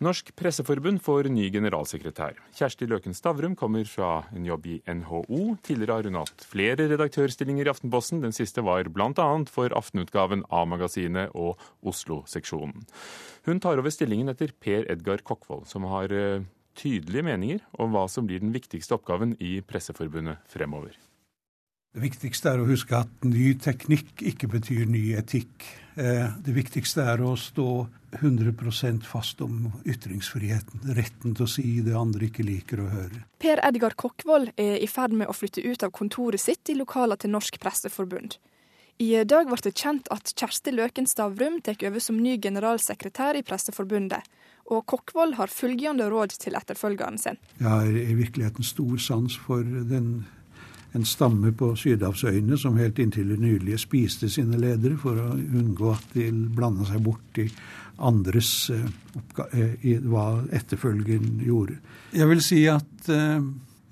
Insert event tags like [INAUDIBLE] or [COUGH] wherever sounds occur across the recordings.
Norsk Presseforbund får ny generalsekretær. Kjersti Løken Stavrum kommer fra en jobb i NHO. Tidligere har hun hatt flere redaktørstillinger i Aftenposten. Den siste var bl.a. for aftenutgaven av magasinet og Oslo-seksjonen. Hun tar over stillingen etter Per Edgar Kokkvold, som har eh, tydelige meninger om hva som blir den viktigste oppgaven i Presseforbundet fremover. Det viktigste er å huske at ny teknikk ikke betyr ny etikk. Eh, det viktigste er å stå 100 fast om ytringsfriheten. Retten til å si det andre ikke liker å høre. Per Edgar Kokkvold er i ferd med å flytte ut av kontoret sitt i lokaler til Norsk Presseforbund. I dag ble det kjent at Kjersti Løken Stavrum tar over som ny generalsekretær i Presseforbundet. Og Kokkvold har følgende råd til etterfølgeren sin. Jeg har i virkeligheten stor sans for den en stamme på Sydhavsøyene som helt inntil det nylige spiste sine ledere for å unngå at de blanda seg bort i andres uh, i hva etterfølgen gjorde. Jeg vil si at eh,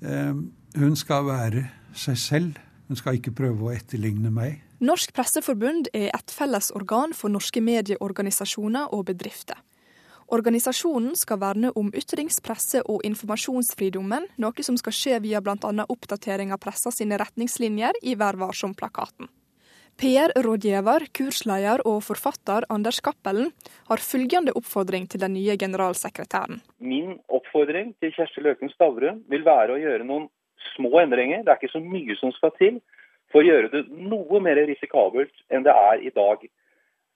uh, hun skal være seg selv. Hun skal ikke prøve å etterligne meg. Norsk Presseforbund er et felles organ for norske medieorganisasjoner og bedrifter. Organisasjonen skal verne om ytringspresse og informasjonsfridommen, noe som skal skje via bl.a. oppdatering av pressa sine retningslinjer i Vær varsom-plakaten. PR-rådgiver, kursleder og forfatter Anders Cappelen har følgende oppfordring til den nye generalsekretæren. Min oppfordring til Kjersti Løken Stavrum vil være å gjøre noen små endringer. Det er ikke så mye som skal til for å gjøre det noe mer risikabelt enn det er i dag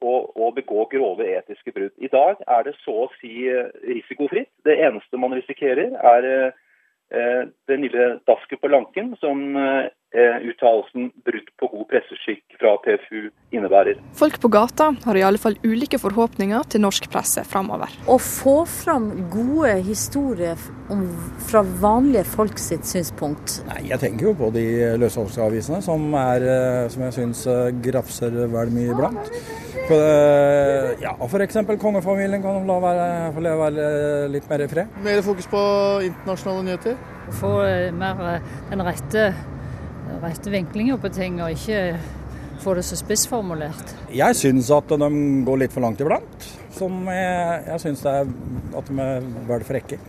å, begå grove etiske brudd. I dag er det så å si eh, risikofritt. Det eneste man risikerer, er eh, den lille dasken på lanken som eh, uttalelsen 'brudd på god presseskikk' fra PFU innebærer. Folk på gata har i alle fall ulike forhåpninger til norsk presse framover. Å få fram gode historier om, fra vanlige folk sitt synspunkt? Nei, Jeg tenker jo på de løssalgsavisene som, som jeg syns grafser vel mye iblant. For, eh, ja, F.eks. kongefamilien kan la være, få leve litt mer i fred. Mer fokus på internasjonale nyheter? Få eh, mer eh, den rette, rette vinklinger på ting, og ikke få det så spissformulert. Jeg syns at de går litt for langt iblant. Som jeg, jeg syns at de er vel frekke.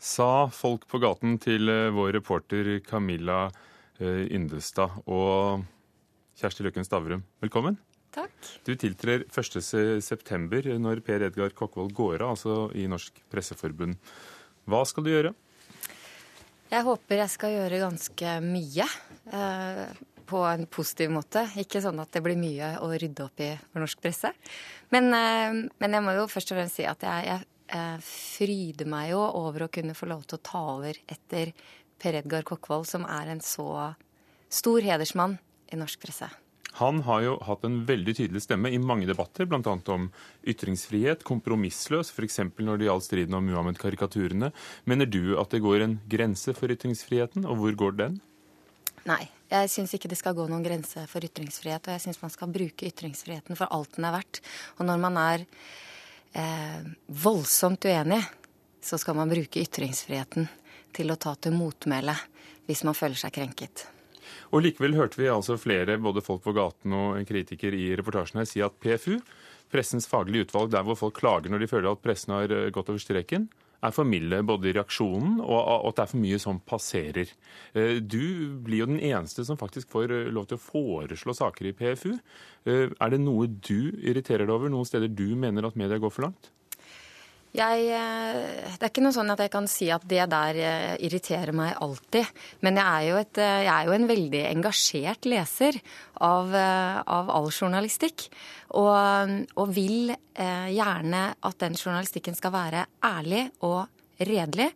Sa folk på gaten til vår reporter Camilla Yndestad og Kjersti Løkken Stavrum, velkommen. Takk. Du tiltrer 1.9. når Per Edgar Kokkvold går av, altså i Norsk Presseforbund. Hva skal du gjøre? Jeg håper jeg skal gjøre ganske mye. Eh, på en positiv måte. Ikke sånn at det blir mye å rydde opp i for norsk presse. Men, eh, men jeg må jo først og fremst si at jeg, jeg eh, fryder meg jo over å kunne få lov til å ta over etter Per Edgar Kokkvold, som er en så stor hedersmann i norsk presse. Han har jo hatt en veldig tydelig stemme i mange debatter, bl.a. om ytringsfrihet, kompromissløs, f.eks. når det gjaldt striden om Muhammed-karikaturene. Mener du at det går en grense for ytringsfriheten, og hvor går den? Nei, jeg syns ikke det skal gå noen grense for ytringsfrihet. Og jeg syns man skal bruke ytringsfriheten for alt den er verdt. Og når man er eh, voldsomt uenig, så skal man bruke ytringsfriheten til å ta til motmæle hvis man føler seg krenket. Og Likevel hørte vi altså flere, både folk på gaten og en kritiker i reportasjen her, si at PFU, pressens faglige utvalg der hvor folk klager når de føler at pressen har eh, gått over streken, er for milde både i reaksjonen og at det er for mye som passerer. Eh, du blir jo den eneste som faktisk får eh, lov til å foreslå saker i PFU. Er det noe du irriterer deg over, noen steder du mener at media går for langt? Jeg, eh, det er ikke noe sånn at jeg kan si at det der eh, irriterer meg alltid. Men jeg er jo, et, eh, jeg er jo en veldig engasjert leser av, av all journalistikk. Og, og vil gjerne at den journalistikken skal være ærlig og redelig.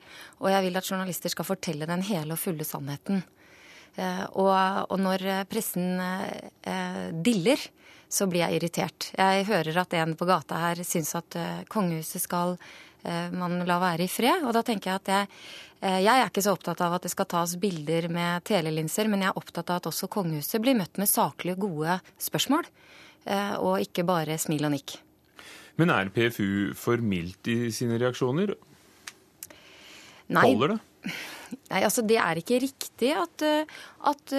Og jeg vil at journalister skal fortelle den hele og fulle sannheten. Eh, og, og, når pressen eh, diller, så blir jeg irritert. Jeg hører at en på gata her syns at kongehuset skal man la være i fred. Og da tenker jeg at jeg, jeg er ikke så opptatt av at det skal tas bilder med telelinser, men jeg er opptatt av at også kongehuset blir møtt med saklige, gode spørsmål. Og ikke bare smil og nikk. Men er PFU for mildt i sine reaksjoner? Nei. Holder det? Nei, altså det er ikke riktig at, at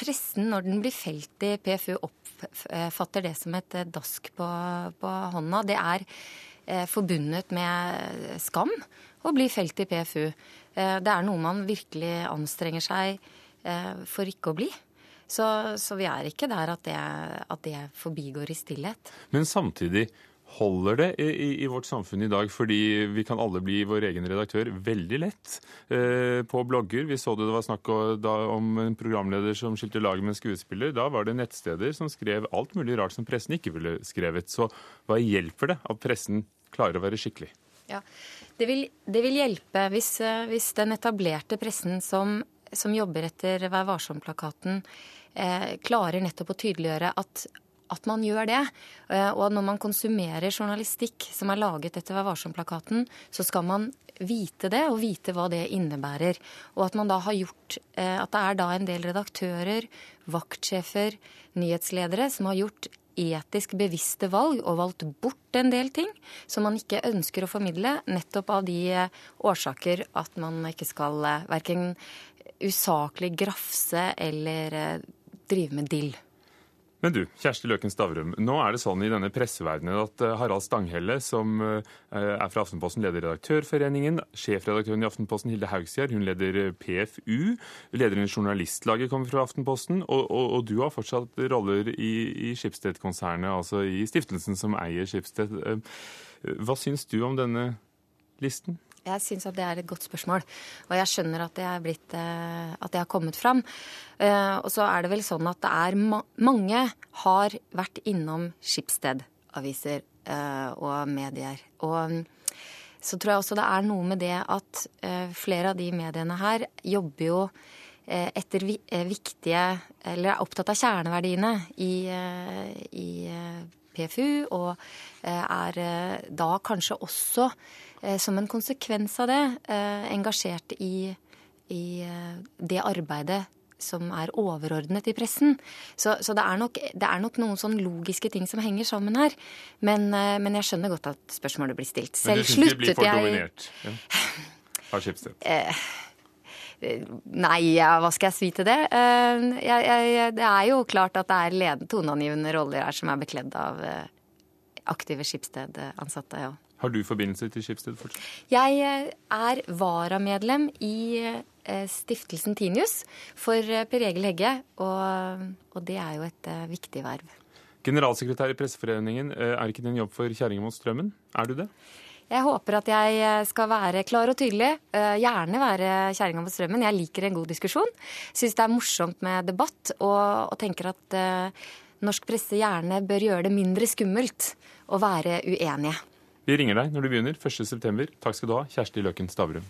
pressen, når den blir felt i PFU, oppfatter det som et dask på, på hånda. Det er eh, forbundet med skam å bli felt i PFU. Eh, det er noe man virkelig anstrenger seg eh, for ikke å bli. Så, så vi er ikke der at det, at det forbigår i stillhet. Men samtidig, holder det i, i, vårt samfunn i dag, fordi vi kan alle bli vår egen redaktør veldig lett eh, på blogger. Vi så det det var snakk om en programleder som skilte lag med en skuespiller. Da var det nettsteder som skrev alt mulig rart som pressen ikke ville skrevet. Så hva hjelper det at pressen klarer å være skikkelig? Ja, Det vil, det vil hjelpe hvis, eh, hvis, den etablerte pressen som, som jobber etter Vær varsom-plakaten, eh, klarer nettopp å tydeliggjøre at at man gjør det. og og når man konsumerer journalistikk som er laget etter Vær varsom-plakaten, så skal man vite det, og vite hva det innebærer. Og at man da har gjort eh, At det er da en del redaktører, vaktsjefer, nyhetsledere som har gjort etisk bevisste valg og valgt bort en del ting som man ikke ønsker å formidle, nettopp av de eh, årsaker at man ikke skal verken usaklig grafse eller drive med dill. Men du, Kjersti Løken Stavrum. Nå er det sånn i denne presseverdenen at eh, Harald Stanghelle, som eh, er fra Aftenposten, leder Redaktørforeningen. Sjefredaktøren i Aftenposten, Hilde Haugsgjerd, hun leder eh, PFU. Lederen i Journalistlaget kommer fra Aftenposten. Og, og, og du har fortsatt roller i, i Skipsted-konsernet, altså i stiftelsen som eier Skipsted. Hva syns du om denne listen? Jeg syns at det er et godt spørsmål. Og jeg skjønner at det, blitt, eh, at det har kommet fram. Eh, og så er det vel sånn at det er mange har vært innom Skipsted-aviser eh, og medier. Og så tror jeg også det er noe med det at flere av de mediene her jobber jo etter viktige Eller er opptatt av kjerneverdiene i, i PFU, og er da kanskje også som en konsekvens av det eh, engasjert i, i eh, det arbeidet som er overordnet i pressen. Så, så det, er nok, det, er nok, noen sånn logiske ting som henger sammen her. Men, men jeg skjønner godt at spørsmålet blir stilt. Selv sluttet jeg Men du syns de blir for dominert ja. av Schibsted? [LAUGHS] Nei, ja, hva skal jeg si til det? Jeg, jeg, det er jo klart at det er ledende toneangivende roller her som er bekledd av aktive Skipsted-ansatte. Ja. Har du forbindelse til Skipsted fortsatt? Jeg eh, er varamedlem i eh, stiftelsen Tinius for eh, Per Egil Hegge, og, og det er jo et viktig verv. Generalsekretær i Presseforeningen, er ikke din jobb for kjerringa mot strømmen? Er du det? Jeg håper at jeg skal være klar og tydelig. Gjerne være kjerringa mot strømmen. Jeg liker en god diskusjon. Syns det er morsomt med debatt, og, og tenker at norsk presse gjerne bør gjøre det mindre skummelt å være uenige. Vi ringer deg når du begynner 1.9. Takk skal du ha, Kjersti Løken Stavrum.